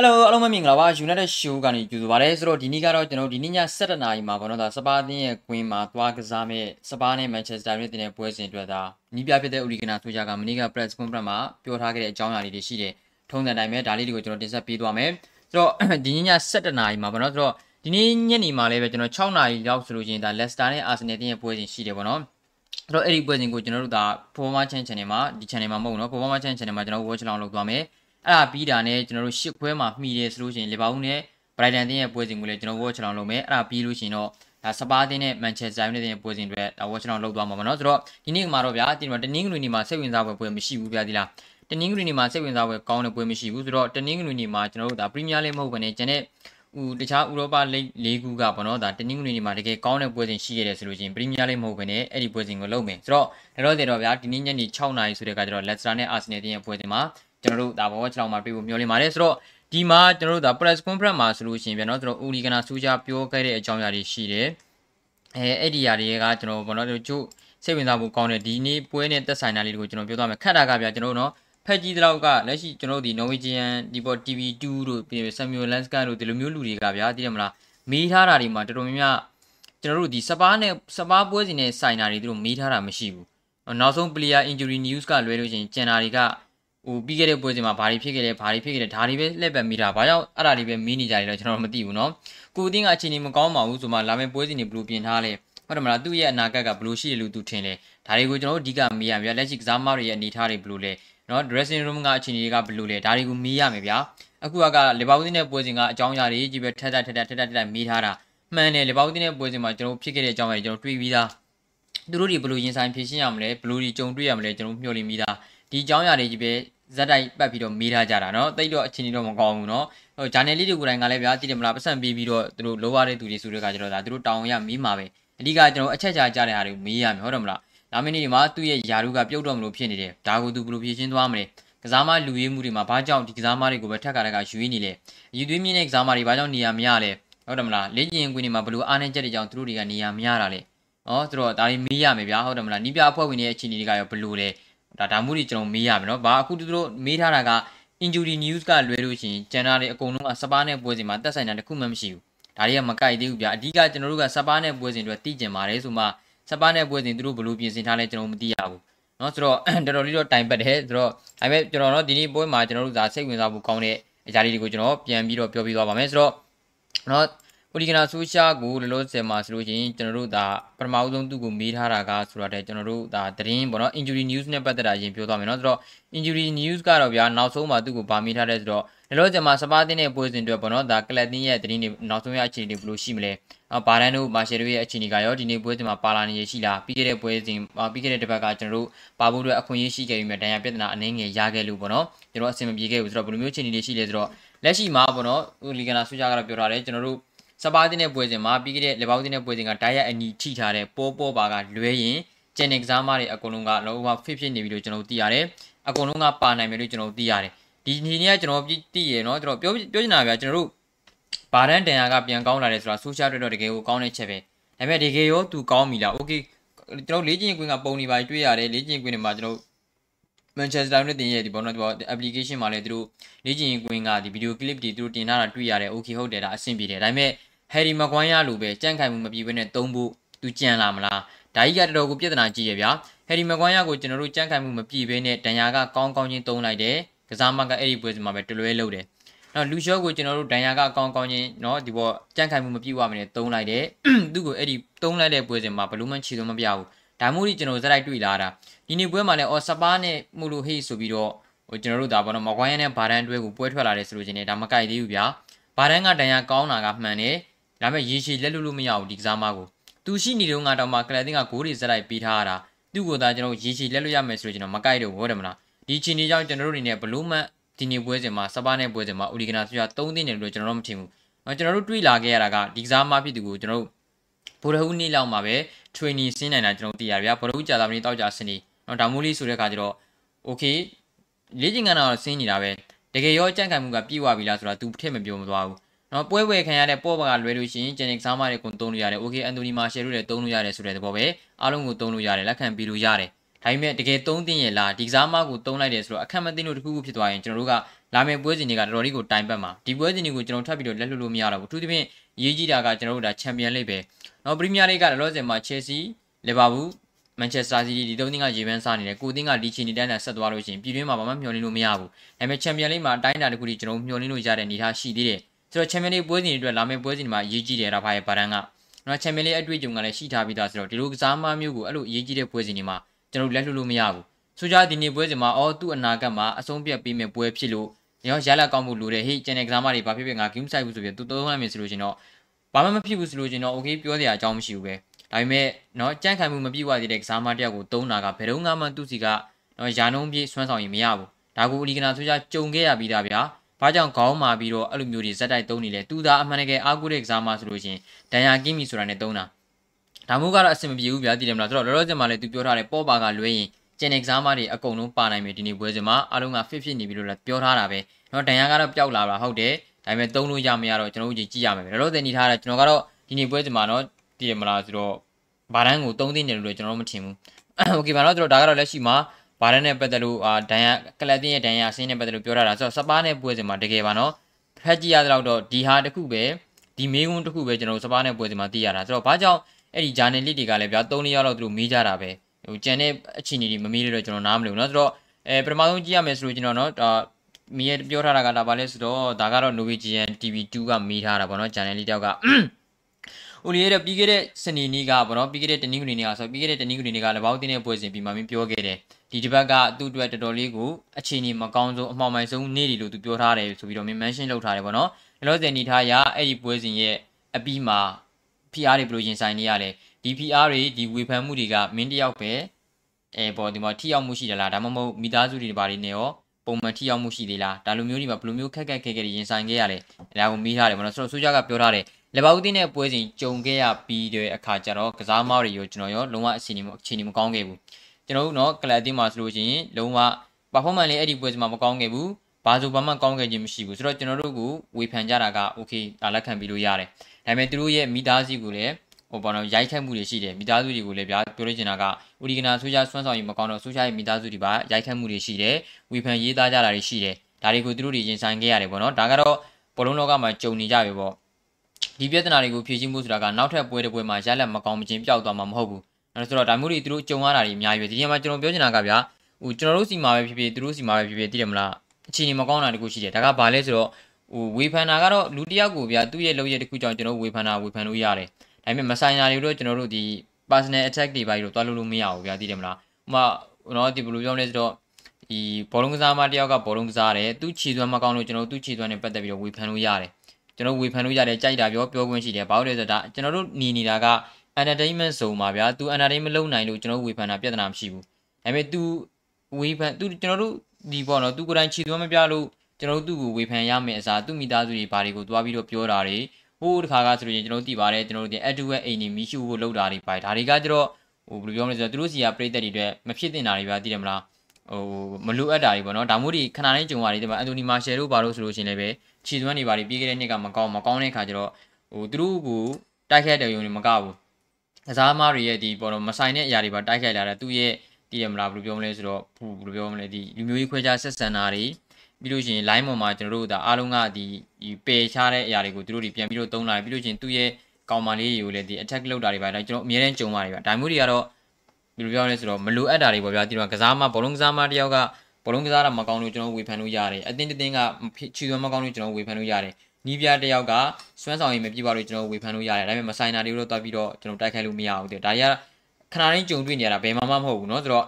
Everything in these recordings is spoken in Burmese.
Hello အားလုံးမင်္ဂလာပါ United Show ကနေကြိုဆိုပါရစေဆိုတော့ဒီနေ့ကတော့ကျွန်တော်ဒီနေ့ည7:00နာရီမှာပေါ့နော်ဒါစပါးအသင်းရဲ့ကွင်းမှာသွားကစားမဲ့စပါးနဲ့ Manchester United နဲ့ပွဲစဉ်အတွက်ဒါနီးပြဖြစ်တဲ့ Uligana ဆိုကြကမနေ့က press conference မှာပြောထားခဲ့တဲ့အကြောင်းအရာလေးတွေရှိတယ်ထုံးစံတိုင်းပဲဒါလေးတွေကိုကျွန်တော်တင်ဆက်ပေးသွားမယ်ဆိုတော့ဒီနေ့ည7:00နာရီမှာပေါ့နော်ဆိုတော့ဒီနေ့ညနေမှာလည်းပဲကျွန်တော်6နာရီလောက်ဆိုလို့ချင်းဒါ Leicester နဲ့ Arsenal တင်းရဲ့ပွဲစဉ်ရှိတယ်ပေါ့နော်အဲ့တော့အဲ့ဒီပွဲစဉ်ကိုကျွန်တော်တို့ဒါ Performance Channel မှာဒီ channel မှာမဟုတ်ဘူးเนาะ Performance Channel မှာကျွန်တော် watch လောင်းလုပ်သွားမယ် အဲ့ဒါပြီးတာနဲ့ကျွန်တော်တို့ရှစ်ခွဲမှာမှီတယ်ဆိုလို့ရှိရင်လီဗာပူးနဲ့ဘရိုက်တန်တင်းရဲ့ပွဲစဉ်ကိုလည်းကျွန်တော်ဝေါ်ချလောင်လုပ်မယ်အဲ့ဒါပြီးလို့ရှိရင်တော့ဒါစပါးတင်းနဲ့မန်ချက်စတာယူနိုက်တက်ရဲ့ပွဲစဉ်တွေဒါဝေါ်ချလောင်လုပ်သွားမှာပါနော်ဆိုတော့ဒီနေ့မှာတော့ဗျာဒီမှာတနင်္ဂနွေနေ့မှာစိတ်ဝင်စားပွဲပွဲမရှိဘူးဗျာဒီလားတနင်္ဂနွေနေ့မှာစိတ်ဝင်စားပွဲကောင်းတဲ့ပွဲမရှိဘူးဆိုတော့တနင်္ဂနွေနေ့မှာကျွန်တော်တို့ဒါပရီးမီးယားလိမဟုတ်ဘဲနဲ့ကျန်တဲ့ဥတခြားဥရောပလိဂ်၄ခုကပေါ့နော်ဒါတနင်္ဂနွေနေ့မှာတကယ်ကောင်းတဲ့ပွဲစဉ်ရှိရတယ်ဆိုလို့ချင်းပရီးမီးယားလိမ့်မဟုတ်ဘဲနဲ့အဲ့ဒီပွဲစဉ်ကိုလုပ်မယ်ဆိုတော့ဒါတော့တယ်တော့ဗျာဒီနေ့ညနေ6နာရီဆိုတဲ့ကကျတော့လက်စတာနဲ့အာဆင်နယ်တင်းရဲ့ပွဲစဉ်မှာ ကျွန်တော်တို့ဒါဘောချလောင်မှာတွေ့ဖို့မျှော်လင့်ပါတယ်ဆိုတော့ဒီမှာကျွန်တော်တို့ဒါ press conference မှာဆိုလို့ရှိရင်ဗျာနော်ကျွန်တော်ဦးလီကနာစူးကြပြောခဲ့တဲ့အကြောင်းအရာတွေရှိတယ်အဲအဲ့ဒီຢာတွေကကျွန်တော်ဘောနော်တို့ကျို့စိတ်ဝင်စားဖို့ကောင်းတဲ့ဒီနေ့ပွဲနဲ့သက်ဆိုင်တာလေးတွေကိုကျွန်တော်ပြောသွားမယ်ခက်တာကဗျာကျွန်တော်တို့နော်ဖက်ကြီးတလောက်ကလက်ရှိကျွန်တော်တို့ဒီ Norwegian ဒီပေါ် TV2 တို့ပြီး Samuel Lanskan တို့ဒီလိုမျိုးလူတွေကဗျာသိတယ်မလားမေးထားတာတွေမှာတော်တော်များများကျွန်တော်တို့ဒီစပါးနဲ့စပါးပွဲစီနဲ့ဆိုင်တာတွေသူတို့မေးထားတာမရှိဘူးနောက်ဆုံး player injury news ကလွဲလို့ချင်းကျန်တာတွေက ဟိုပြီးခဲ့တဲ့ပွဲစဉ်မှာဘာတွေဖြစ်ခဲ့လဲဘာတွေဖြစ်ခဲ့လဲဒါတွေပဲလက်ပဲမိတာဘာကြောင့်အဲ့ဒါတွေပဲမီးနေကြတယ်တော့ကျွန်တော်မသိဘူးเนาะကိုအတင်းကအခြေအနေမကောင်းပါဘူးဆိုမှလာမယ့်ပွဲစဉ်တွေဘယ်လိုပြင်ထားလဲဟုတ်တယ်မလားသူ့ရဲ့အနာဂတ်ကဘယ်လိုရှိတယ်လို့သူထင်လဲဒါတွေကိုကျွန်တော်တို့အဓိကမေးရမှာလက်ရှိကစားမတွေရဲ့အနေအထားတွေဘယ်လိုလဲเนาะ dressing room ကအခြေအနေတွေကဘယ်လိုလဲဒါတွေကိုမေးရမယ်ဗျာအခုကလီဗာပူးနဲ့ပွဲစဉ်ကအကြောင်းအရာတွေကြီးပဲထက်ထက်ထက်ထက်ထက်ထက်မေးထားတာမှန်တယ်လီဗာပူးနဲ့ပွဲစဉ်မှာကျွန်တော်ဖြစ်ခဲ့တဲ့အကြောင်းအရာတွေကျွန်တော်တွေးပြီးသားသူတို့တွေဘယ်လိုရင်ဆိုင်ဖြေရှင်းရမလဲဘယ်လိုတွေကြုံတွေ့ရမလဲကျွန်တော်မျှော်လင့်ပြီးသားဒီအကြောင်းအရာတွေကြီးပဲ ဇက်တိုက်ပတ်ပြီးတော့မေးထားကြတာเนาะတိတ်တော့အချင်းကြီးတော့မကောင်းဘူးเนาะဟိုဂျာနယ်လေးတွေကိုယ်တိုင်ကလည်းဗျာတည်တယ်မလားပတ်စံပေးပြီးတော့သူတို့လိုရတဲ့သူတွေဆိုတဲ့ကကျတော့ဒါသူတို့တောင်းရမေးမှာပဲအဓိကကျွန်တော်အချက်ချာကြတဲ့ဟာတွေကိုမေးရမယ်ဟုတ်တယ်မလားဒါမင်းဒီမှာသူ့ရဲ့ယာရုကပြုတ်တော့မလို့ဖြစ်နေတယ်ဒါကိုသူဘယ်လိုဖြေရှင်းသွားမလဲကစားမလူရေးမှုတွေမှာဘာကြောင့်ဒီကစားမတွေကိုပဲထက်ကတက်ကရွေးနေလဲအယူသွေးမြင့်တဲ့ကစားမတွေဘာကြောင့်နေရာမရလဲဟုတ်တယ်မလားလေ့ကျင့်ကွင်းတွေမှာဘယ်လိုအားနည်းချက်တွေကြောင့်သူတို့တွေကနေရာမရတာလဲဩသူတို့ဒါတွေမေးရမယ်ဗျာဟုတ်တယ်မလားနီးပြအဖွဲ့ဝင်တွေရဲ့အခြေအနေတွေကရောဘယ်လိုလဲ ဒါဒါမှုတွေကျွန်တော်မေးရမယ်နော်ဘာအခုသူတို့မေးထားတာက injury news ကလွဲလို့ရှိရင်ကျန်တာတွေအကုန်လုံးကစပါးနဲ့ပွဲစဉ်မှာတက်ဆိုင်တာတခုမှမရှိဘူးဒါတွေကမကိုက်သေးဘူးဗျာအဓိကကျွန်တော်တို့ကစပါးနဲ့ပွဲစဉ်တွေသိကျင်ပါတယ်ဆိုမှစပါးနဲ့ပွဲစဉ်သူတို့ဘယ်လိုပြင်ဆင်ထားလဲကျွန်တော်မသိရဘူးเนาะဆိုတော့တော်တော်လေးတော့တိုင်ပတ်တယ်ဆိုတော့ဒါပေမဲ့ကျွန်တော်တို့ဒီနေ့ပွဲမှာကျွန်တော်တို့ဒါစိတ်ဝင်စားဖို့ကောင်းတဲ့အရာလေးတွေကိုကျွန်တော်ပြန်ပြီးတော့ပြောပြသွားပါမယ်ဆိုတော့เนาะ ပိုလီကနာဆိုရှာကိုလောလောဆယ်မှာဆိုလို့ရှိရင်ကျွန်တော်တို့ဒါပထမအဆုံးသူ့ကိုမေးထားတာကဆိုတော့တဲ့ကျွန်တော်တို့ဒါသတင်းပေါ့နော် injury news နဲ့ပတ်သက်တာအရင်ပြောသွားမယ်နော်ဆိုတော့ injury news ကတော့ဗျာနောက်ဆုံးမှာသူ့ကိုဗာမေးထားတဲ့ဆိုတော့လောလောဆယ်မှာစပါးတင်းရဲ့ပွဲစဉ်တွေပေါ့နော်ဒါကလပ်တင်းရဲ့သတင်းတွေနောက်ဆုံးရအခြေအနေတွေဘယ်လိုရှိမလဲဘာဒန်တို့မာရှယ်တို့ရဲ့အခြေအနေကရောဒီနေ့ပွဲစဉ်မှာပါလာနေရရှိလားပြီးခဲ့တဲ့ပွဲစဉ်ပြီးခဲ့တဲ့တစ်ပတ်ကကျွန်တော်တို့ပါဖို့အတွက်အခွင့်အရေးရှိခဲ့ပြီးမြဒဏ်ရာပြဿနာအနည်းငယ်ရခဲ့လို့ပေါ့နော်ကျွန်တော်အဆင်မပြေခဲ့ဘူးဆိုတော့ဘယ်လိုမျိုးအခြေအနေတွေရှိလဲဆိုတော့လက်ရှိမှာပေါ့နော်လီဂနာဆူဂျာကတော့ပြောထားတယ်ကျွန်တော်တို့ စပါးတင်တဲ့ပွဲစဉ်မှာပြီးခဲ့တဲ့လေပေါင်းတင်တဲ့ပွဲစဉ်ကဒိုင်ရိုက်အညီထိထားတဲ့ပေါ်ပေါ်ပါကလွဲရင်ကျန်တဲ့ကစားမတွေအကုန်လုံးကလောဘဖိဖြစ်နေပြီလို့ကျွန်တော်သိရတယ်အကုန်လုံးကပါနိုင်ပြီလို့ကျွန်တော်သိရတယ်ဒီနေ့နေ့ကကျွန်တော်သိရနော်ကျွန်တော်ပြောပြောချင်တာဗျာကျွန်တော်တို့ဘာဒန်တန်ယာကပြန်ကောင်းလာတယ်ဆိုတာ social media တော့တကယ်ကိုကောင်းတဲ့ချက်ပဲဒါပေမဲ့တကယ်ရောသူကောင်းပြီလား okay ကျွန်တော်လေ့ကျင့်ခွင့်ကပုံနေပါတွေ့ရတယ်လေ့ကျင့်ခွင့်တွေမှာကျွန်တော် Manchester United ရဲ့ဒီဘောနော်ဒီဘော application မှာလည်းသူတို့လေ့ကျင့်ကွင်းကဒီ video clip တွေသူတို့တင်ထားတာတွေ့ရတယ် okay ဟုတ်တယ်ဒါအဆင်ပြေတယ်ဒါပေမဲ့ Harry Maguire လိုပဲကြန့်ခိုင်မှုမပြေဘဲနဲ့သုံးဖို့သူကြံလာမလားဒါကြီးကတော်တော်ကိုပြဿနာကြီးရဗျာ Harry Maguire ကိုကျွန်တော်တို့ကြန့်ခိုင်မှုမပြေဘဲနဲ့ဒဏ်ရာကကောင်းကောင်းချင်းသုံးလိုက်တယ်ကစားမကအဲ့ဒီပွဲစဉ်မှာပဲတလွဲလုပ်တယ်နော်လူရှော့ကိုကျွန်တော်တို့ဒဏ်ရာကကောင်းကောင်းချင်းနော်ဒီဘောကြန့်ခိုင်မှုမပြေဝမနဲ့သုံးလိုက်တယ်သူ့ကိုအဲ့ဒီသုံးလိုက်တဲ့ပွဲစဉ်မှာဘလို့မှချီလို့မပြဘူး ဒါမှမဟုတ်ကျွန်တော်ဇက်လိုက်တွေ့လာတာဒီနေ့ပွဲမှာလည်းအော်စပါးနဲ့မှုလို့ဟေးဆိုပြီးတော့ဟိုကျွန်တော်တို့ဒါပေါ့နော်မကွိုင်းနဲ့ဘာဒန်တွဲကိုပွဲထွက်လာတယ်ဆိုလို့ချင်းဒါမကြိုက်သေးဘူးဗျာဘာဒန်ကဒဏ်ရာကောင်းတာကမှန်တယ်ဒါပေမဲ့ရေရှည်လက်လွတ်လို့မရဘူးဒီကစားမကိုသူရှိနေတော့ငါတော့မှကလပ်တင်ကဂိုးတွေဇက်လိုက်ပေးထားရတာသူ့ကိုသာကျွန်တော်ရေရှည်လက်လွတ်ရမယ်ဆိုတော့ကျွန်တော်မကြိုက်တော့ဘူးဟုတ်တယ်မလားဒီချင်းနေကြောင့်ကျွန်တော်တို့အနေနဲ့ဘလို့မှဒီနေ့ပွဲစဉ်မှာစပါးနဲ့ပွဲစဉ်မှာအိုလီဂနာဆွေက3သိန်းတယ်လို့ကျွန်တော်တို့မထင်ဘူးကျွန်တော်တို့တွေးလာခဲ့ရတာကဒီကစားမဖြစ်သူကိုကျွန်တော်တို့ ဗိုလ်တဟူးနေ့လောက်မှာပဲ training ဆင်းနိုင်တာကျွန်တော်သိရဗျာဗိုလ်တဟူးကြာတာမနေ့တောက်ကြဆင်းနေနော်ဒါမိုးလေးဆိုတဲ့အခါကျတော့ okay လေ့ကျင့်ခန်းတော့ဆင်းနေတာပဲတကယ်ရောကြန့်ခိုင်မှုကပြည့်ဝပြီလားဆိုတာ तू ထည့်မပြောမသွားဘူးနော်ပွဲပွဲခံရတဲ့ပေါ့ပါကလွယ်လို့ရှိရင်ဂျန်နစ်စားမတွေကိုသုံးလို့ရတယ်။ Okay အန်တိုနီမာရှယ်တို့လည်းသုံးလို့ရတယ်ဆိုတဲ့သဘောပဲအားလုံးကိုသုံးလို့ရတယ်လက်ခံပြီးလို့ရတယ်ဒါပေမဲ့တကယ်သုံးသင့်ရဲ့လားဒီကစားမကိုသုံးလိုက်တယ်ဆိုတော့အခက်မသိလို့တခုခုဖြစ်သွားရင်ကျွန်တော်တို့ကလာမယ့်ပွဲစဉ်တွေကတော်တော်လေးကိုတိုင်ပတ်မှာဒီပွဲစဉ်တွေကိုကျွန်တော်ထပ်ပြီးတော့လက်လွတ်လို့မရတော့ဘူးအထူးသဖြင့်ရေးကြီးတာကကျွန်တော်တို့ဒါချန်ပီယံလိပ်ပဲ နော်ပရီးမီးယားလိဂ်ကလောလောဆယ်မှာချယ်ဆီလီဗာပူးမန်ချက်စတာစီးတီးဒီသုံးသင်းကရေပန်းစားနေတယ်ကိုတင်းကလီချီနီတန်းနဲ့ဆက်သွားလို့ရှိရင်ပြည်တွင်းမှာဘာမှမျှော်လင့်လို့မရဘူးဒါပေမဲ့ချန်ပီယံလိမှာအတိုင်းအတာတစ်ခုထိကျွန်တော်မျှော်လင့်လို့ရတဲ့အနေအထားရှိသေးတယ်ဆိုတော့ချန်ပီယံလိပွဲစဉ်တွေအတွက်လာမယ့်ပွဲစဉ်တွေမှာအရေးကြီးတယ်ရာဖာရဲ့ဗာဒန်ကနော်ချန်ပီယံလိအတွေ့အကြုံကလည်းရှိထားပြီးသားဆိုတော့ဒီလိုကစားမမျိုးကိုအဲ့လိုအရေးကြီးတဲ့ပွဲစဉ်တွေမှာကျွန်တော်လက်လွတ်လို့မရဘူးဆိုကြဒီနေ့ပွဲစဉ်မှာအော်သူ့အနာဂတ်မှာအဆုံးပြတ်ပေးမဲ့ပွဲဖြစ်လို့ရောရလာကောင်းမှုလိုတယ်ဟေ့ကျန်တဲ့ကစားမတွေဘာဖြစ်ဖြစ်ငါဂိမ်းဆိုင်ဘူးဆိုပြီးသူသုံးရမယ်ဆိုလို့ရှင်တော့ ဘာမှမဖြစ်ဘူးဆိုလို့ရှင်တော့โอเคပြောစရာအကြောင်းမရှိဘူးပဲဒါပေမဲ့เนาะကြန့်ခိုင်မှုမပြည့်ဝသေးတဲ့ကစားမတယောက်ကိုသုံးတာကဘယ်တော့မှသူ့စီကเนาะယာနှုံးပြည့်ဆွမ်းဆောင်ရင်မရဘူးဒါကိုအလီကနာဆိုကြကြုံခဲ့ရပြီးသားဗျာဘာကြောင့်ခေါင်းမာပြီးတော့အဲ့လိုမျိုးတွေဇက်တိုက်သုံးနေလဲသူသာအမှန်တကယ်အားကိုးတဲ့ကစားမဆိုလို့ရှင်ဒန်ယာကင်းမီဆိုတာနဲ့သုံးတာဒါမျိုးကတော့အဆင်မပြေဘူးဗျာသိတယ်မလားဆိုတော့လောလောဆယ်မှာလည်းသူပြောထားတယ်ပေါ်ပါကလွဲရင်ကျန်တဲ့ကစားမတွေအကုန်လုံးပါနိုင်မယ်ဒီနေ့ပွဲစဉ်မှာအားလုံးက fit fit နေပြီလို့လည်းပြောထားတာပဲเนาะဒန်ယာကတော့ပျောက်လာတာဟုတ်တယ် ဒါပေမဲ့သုံးလို့ရမရတော့ကျွန်တော်တို့ကြည့်ရမယ်လောလောဆယ်နေထားတာကျွန်တော်ကတော့ဒီနေ့ပွဲစဉ်မှာเนาะသိတယ်မလားဆိုတော့ဘာတန်းကိုသုံးသိနေလို့ကျွန်တော်တို့မထင်ဘူးโอเคပါတော့ကျွန်တော်ဒါကတော့လက်ရှိမှာဘာတန်းနဲ့ပတ်သက်လို့အာဒန်ယာကလပ်တင်းရဲ့ဒန်ယာဆင်းနဲ့ပတ်သက်လို့ပြောထားတာဆိုတော့စပါးနဲ့ပွဲစဉ်မှာတကယ်ပါနော်ဖက်ကြည့်ရတော့ဒီဟာတခုပဲဒီမေးခွန်းတခုပဲကျွန်တော်တို့စပါးနဲ့ပွဲစဉ်မှာသိရတာဆိုတော့ဘာကြောင့်အဲ့ဒီဂျာနယ်လစ်တွေကလည်းဗျာ၃ရက်လောက်သူတို့မေးကြတာပဲဟိုကျန်တဲ့အခြေအနေတွေမမေးလို့တော့ကျွန်တော်နားမလည်ဘူးเนาะဆိုတော့အဲပထမဆုံးကြည့်ရမယ်ဆိုလို့ကျွန်တော်เนาะဒါ မီးရပြောထားတာကဒါပါလဲဆိုတော့ဒါကတော့ Norwegian TV2 ကမေးထားတာဗောနော် channel လေးတယောက်ကဦးလေးရပြီးခဲ့တဲ့စနေနေ့ကဗောနော်ပြီးခဲ့တဲ့တနင်္ဂနွေနေ့ကဆိုပြီးခဲ့တဲ့တနင်္ဂနွေနေ့ကလဘောက်တင်းတဲ့ပွဲစဉ်ပြီးမှမင်းပြောခဲ့တယ်ဒီတစ်ပတ်ကသူ့အတွက်တော်တော်လေးကိုအခြေအနေမကောင်းဆုံးအမှောင်မိုင်ဆုံးနေ့တွေလို့သူပြောထားတယ်ဆိုပြီးတော့မင်း mention လုပ်ထားတယ်ဗောနော်လောလောဆယ်နေထားရအဲ့ဒီပွဲစဉ်ရဲ့အပြီးမှာ PR တွေဘယ်လိုရင်ဆိုင်နေရလဲဒီ PR တွေဒီဝေဖန်မှုတွေကမင်းတယောက်ပဲအဲပေါ်ဒီမှာထိရောက်မှုရှိတယ်လားဒါမှမဟုတ်မိသားစုတွေဘာတွေနဲ့ရော ပုံမှန်ထိရောက်မှုရှိသေးလားဒါလိုမျိုးတွေမှာဘယ်လိုမျိုးခက်ခက်ခဲခဲတွေရင်ဆိုင်ခဲ့ရလဲဒါကိုမေးထားတယ်ပေါ့နော်ဆိုတော့ဆိုကြကပြောထားတယ်လက်ပါဦးတင်းတဲ့ပွဲစဉ်ကြုံခဲ့ရပြီးတဲ့အခါကျတော့ကစားမောက်တွေရောကျွန်တော်ရောလုံးဝအခြေအနေအခြေအနေမကောင်းခဲ့ဘူးကျွန်တော်တို့နော်ကလပ်အတင်းမှာဆိုလို့ရှိရင်လုံးဝ performance လေးအဲ့ဒီပွဲစဉ်မှာမကောင်းခဲ့ဘူးဘာဆိုဘာမှကောင်းခဲ့ခြင်းမရှိဘူးဆိုတော့ကျွန်တော်တို့ကိုဝေဖန်ကြတာက okay ဒါလက်ခံပြီးလို့ရတယ်ဒါပေမဲ့သူတို့ရဲ့မိသားစုကိုလည်း ဟိုဘောနော်ရိုက်ခတ်မှုတွေရှိတယ်မိသားစုတွေကိုလည်းဗျာပြောလို့ချင်တာကဥဒီကနာဆိုကြဆွမ်းဆောင်ရင်မကောင်းတော့ဆိုကြရဲ့မိသားစုတွေပါရိုက်ခတ်မှုတွေရှိတယ်ဝေဖန်ရေးသားကြတာတွေရှိတယ်ဒါတွေကိုသူတို့တွေရင်ဆိုင်ခဲ့ရတယ်ပေါ့နော်ဒါကတော့ဘောလုံးလောကမှာကြုံနေကြပြီပေါ့ဒီပြဿနာတွေကိုဖြေရှင်းမှုဆိုတာကနောက်ထပ်ပွဲတစ်ပွဲမှာရလက်မကောင်းမချင်းပျောက်သွားမှာမဟုတ်ဘူးအဲဆိုတော့ဒါမျိုးတွေသူတို့ကြုံရတာတွေအများကြီးပဲဒီနေရာမှာကျွန်တော်ပြောချင်တာကဗျာဟိုကျွန်တော်တို့စီမှာပဲဖြစ်ဖြစ်သူတို့စီမှာပဲဖြစ်ဖြစ်သိတယ်မလားအခြေအနေမကောင်းတာတခုရှိတယ်ဒါကဘာလဲဆိုတော့ဟိုဝေဖန်တာကတော့လူတစ်ယောက်ကိုဗျာသူ့ရဲ့လုပ်ရတဲ့ခုကြောင့်ကျွန်တော်ဝေဖန်တာဝေဖန်လို့ရတယ် ဒါပေမဲ့မဆိုင်တာတွေတော့ကျွန်တော်တို့ဒီ personal attack တွေပါပြီးတော့တွားလို့လို့မရဘူးဗျာသိတယ်မလားဟိုမှာတော့ဒီဘယ်လိုပြောလဲဆိုတော့ဒီဘောလုံးကစားမတယောက်ကဘောလုံးကစားတယ်သူခြေသွမ်းမကောင်းလို့ကျွန်တော်တို့သူ့ခြေသွမ်းနဲ့ပတ်သက်ပြီးတော့ဝေဖန်လို့ရတယ်ကျွန်တော်ဝေဖန်လို့ရတယ်ကြိုက်တာပြောပြောခွင့်ရှိတယ်ဘာလို့လဲဆိုတော့ဒါကျွန်တော်တို့နေနေတာက entertainment zone မှာဗျာ तू entertainment လုပ်နိုင်လို့ကျွန်တော်ဝေဖန်တာပြဿနာမရှိဘူးဒါပေမဲ့ तू ဝေဖန် तू ကျွန်တော်တို့ဒီပေါ့နော် तू ကိုယ်တိုင်ခြေသွမ်းမပြလို့ကျွန်တော်တို့သူ့ကိုဝေဖန်ရမယ်အစားသူ့မိသားစုတွေဘာတွေကိုသွားပြီးတော့ပြောတာတွေ ဟိုးတခါကဆိုရင်ကျွန်တော်တို့သိပါတယ်ကျွန်တော်တို့ဒီ add to ရဲ့အိမ်နေမီရှူဖို့လုပ်တာတွေပါတယ်ဒါတွေကကျတော့ဟိုဘယ်လိုပြောမလဲဆိုတော့သူတို့စီကပြိသက်တွေအတွက်မဖြစ်တင်တာတွေဗျာသိတယ်မလားဟိုမလိုအပ်တာတွေပေါ့နော်ဒါမျိုးတွေခဏတိုင်းကြုံရတယ်ဒီမှာအန်တိုနီမာရှယ်တို့ဘာလို့ဆိုလို့ရှိရင်လည်းပဲခြေသွမ်းတွေဘာတွေပြီးခဲ့တဲ့နှစ်ကမကောင်းမကောင်းတဲ့ခါကျတော့ဟိုသူတို့ကိုတိုက်ခိုက်တယ်ယုံနေမကဘူးကစားသမားတွေရဲ့ဒီပေါ်တော့မဆိုင်တဲ့အရာတွေပါတိုက်ခိုက်လာတယ်သူရဲ့တည်ရမလားဘယ်လိုပြောမလဲဆိုတော့ဘယ်လိုပြောမလဲဒီလူမျိုးရေးခွဲခြားဆက်ဆံတာတွေ ပြီးလို့ရှိရင် line ပေါ်မှာကျွန်တော်တို့ဒါအားလုံးကဒီပယ်ချတဲ့အရာတွေကိုသူတို့တွေပြန်ပြီးတော့သုံးလာပြီးလို့ရှိရင်သူ့ရဲ့ကောင်မလေးတွေကိုလည်းဒီ attack လုပ်တာတွေပါဒါကျွန်တော်အများနဲ့ကြုံပါတယ်ဗျဒါမျိုးတွေကတော့ဘယ်လိုပြောလဲဆိုတော့မလိုအပ်တာတွေပေါ့ဗျာဒီတော့ကစားမဘောလုံးကစားမတယောက်ကဘောလုံးကစားတာမကောင်းလို့ကျွန်တော်ဝေဖန်လို့ရတယ်အတင်းတင်းကချီသွမ်းမကောင်းလို့ကျွန်တော်ဝေဖန်လို့ရတယ်နီးပြတယောက်ကစွမ်းဆောင်ရည်မပြည့်ပါလို့ကျွန်တော်ဝေဖန်လို့ရတယ်ဒါပေမဲ့မဆိုင်တာတွေတော့တွားပြီးတော့ကျွန်တော်တိုက်ခိုက်လို့မရဘူးတဲ့ဒါကြီးကခဏတိုင်းကြုံတွေ့နေရတာဘယ်မှမဟုတ်ဘူးเนาะဆိုတော့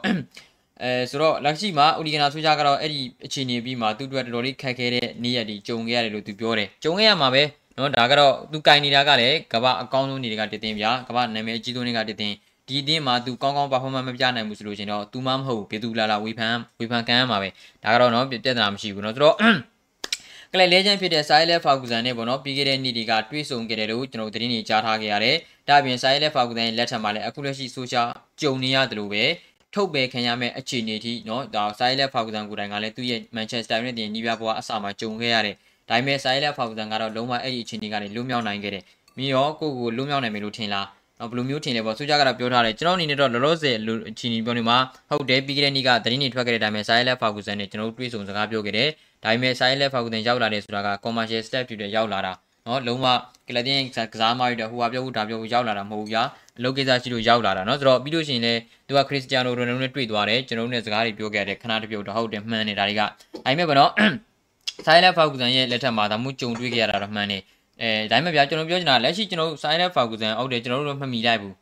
အဲဆိုတော့လက်ရှိမှာအိုလီဂနာဆိုကြကတော့အဲ့ဒီအခြေအနေပြီးမှာသူ့အတွက်တော်တော်လေးခက်ခဲတဲ့နေ့ရက်တွေကြုံခဲ့ရတယ်လို့သူပြောတယ်ကြုံခဲ့ရမှာပဲနော်ဒါကတော့သူကင်နေတာကလည်းကမ္ဘာအကောင်းဆုံးနေတွေကတည်တင်ပြကမ္ဘာနာမည်အကြီးဆုံးတွေကတည်တင်ဒီအတင်းမှာသူကောင်းကောင်း performance မပြနိုင်ဘူးဆိုလို့ရှင်တော့သူမှမဟုတ်ဘူးဘေသူလာလာဝေဖန်ဝေဖန်ခံရမှာပဲဒါကတော့နော်ပြဿနာမရှိဘူးနော်ဆိုတော့ကလဲလဲချင်းဖြစ်တဲ့ Silent Ferguson နဲ့ပေါ့နော်ပြီးခဲ့တဲ့နေ့တွေကတွေးဆုံခဲ့တယ်လို့ကျွန်တော်သတင်းတွေကြားထားခဲ့ရတယ်။ဒါ့အပြင် Silent Ferguson လက်ထံမှာလည်းအခုလက်ရှိ social ကြုံနေရတယ်လို့ပဲ ထုတ်ပယ်ခံရမယ့်အခြေအနေထိเนาะဒါ Silent Ferguson ကိုယ်တိုင်ကလည်းသူ့ရဲ့ Manchester United ညီပြဘွားအစမှာကြုံခဲ့ရတယ်။ဒါပေမဲ့ Silent Ferguson ကတော့လုံးဝအဲ့ဒီအခြေအနေကနေလွတ်မြောက်နိုင်ခဲ့တယ်။မင်းရောကိုကိုလွတ်မြောက်နိုင်မယ်လို့ထင်လား နော်ဘယ်လိုမျိုးထင်လဲပေါ့ဆိုကြကတော့ပြောထားတယ်ကျွန်တော်အနေနဲ့တော့လောလောဆယ်အချီနီပြောနေမှာဟုတ်တယ်ပြီးခဲ့တဲ့နေ့ကသတင်းတွေထွက်ခဲ့တဲ့အတိုင်းပဲ Silent Ferguson နဲ့ကျွန်တော်တို့တွေ့ဆုံစကားပြောခဲ့တယ်ဒါပေမဲ့ Silent Ferguson ရောက်လာတယ်ဆိုတာက commercial step ဖြစ်တဲ့ရောက်လာတာနော်လုံးဝကလတင်ကစားမရတဲ့ဟိုဟာပြောဘူးဒါပြောဘူးရောက်လာတာမဟုတ်ဘူးဗျာ အလုပ်ကိစ္စရှိလို့ရောက်လာတာเนาะဆိုတော့ပြီးလို့ရှိရင်လည်းသူကခရစ္စတီယာနိုရိုနယ်ဒိုနဲ့တွေ့သွားတယ်ကျွန်တော်တို့နဲ့စကားတွေပြောခဲ့တယ်ခဏတပြုတ်တော့ဟုတ်တယ်မှန်တယ်ဒါတွေကဒါပေမဲ့ဗောနော်ဆိုင်လက်ဖောက်ကူဆန်ရဲ့လက်ထက်မှာဒါမှကြုံတွေ့ခဲ့ရတာတော့မှန်တယ်အဲဒါပေမဲ့ဗျာကျွန်တော်ပြောချင်တာလက်ရှိကျွန်တော်ဆိုင်လက်ဖောက်ကူဆန်ဟုတ်တယ်ကျွန်တော်တို့မှတ်မိလိုက်ဘူး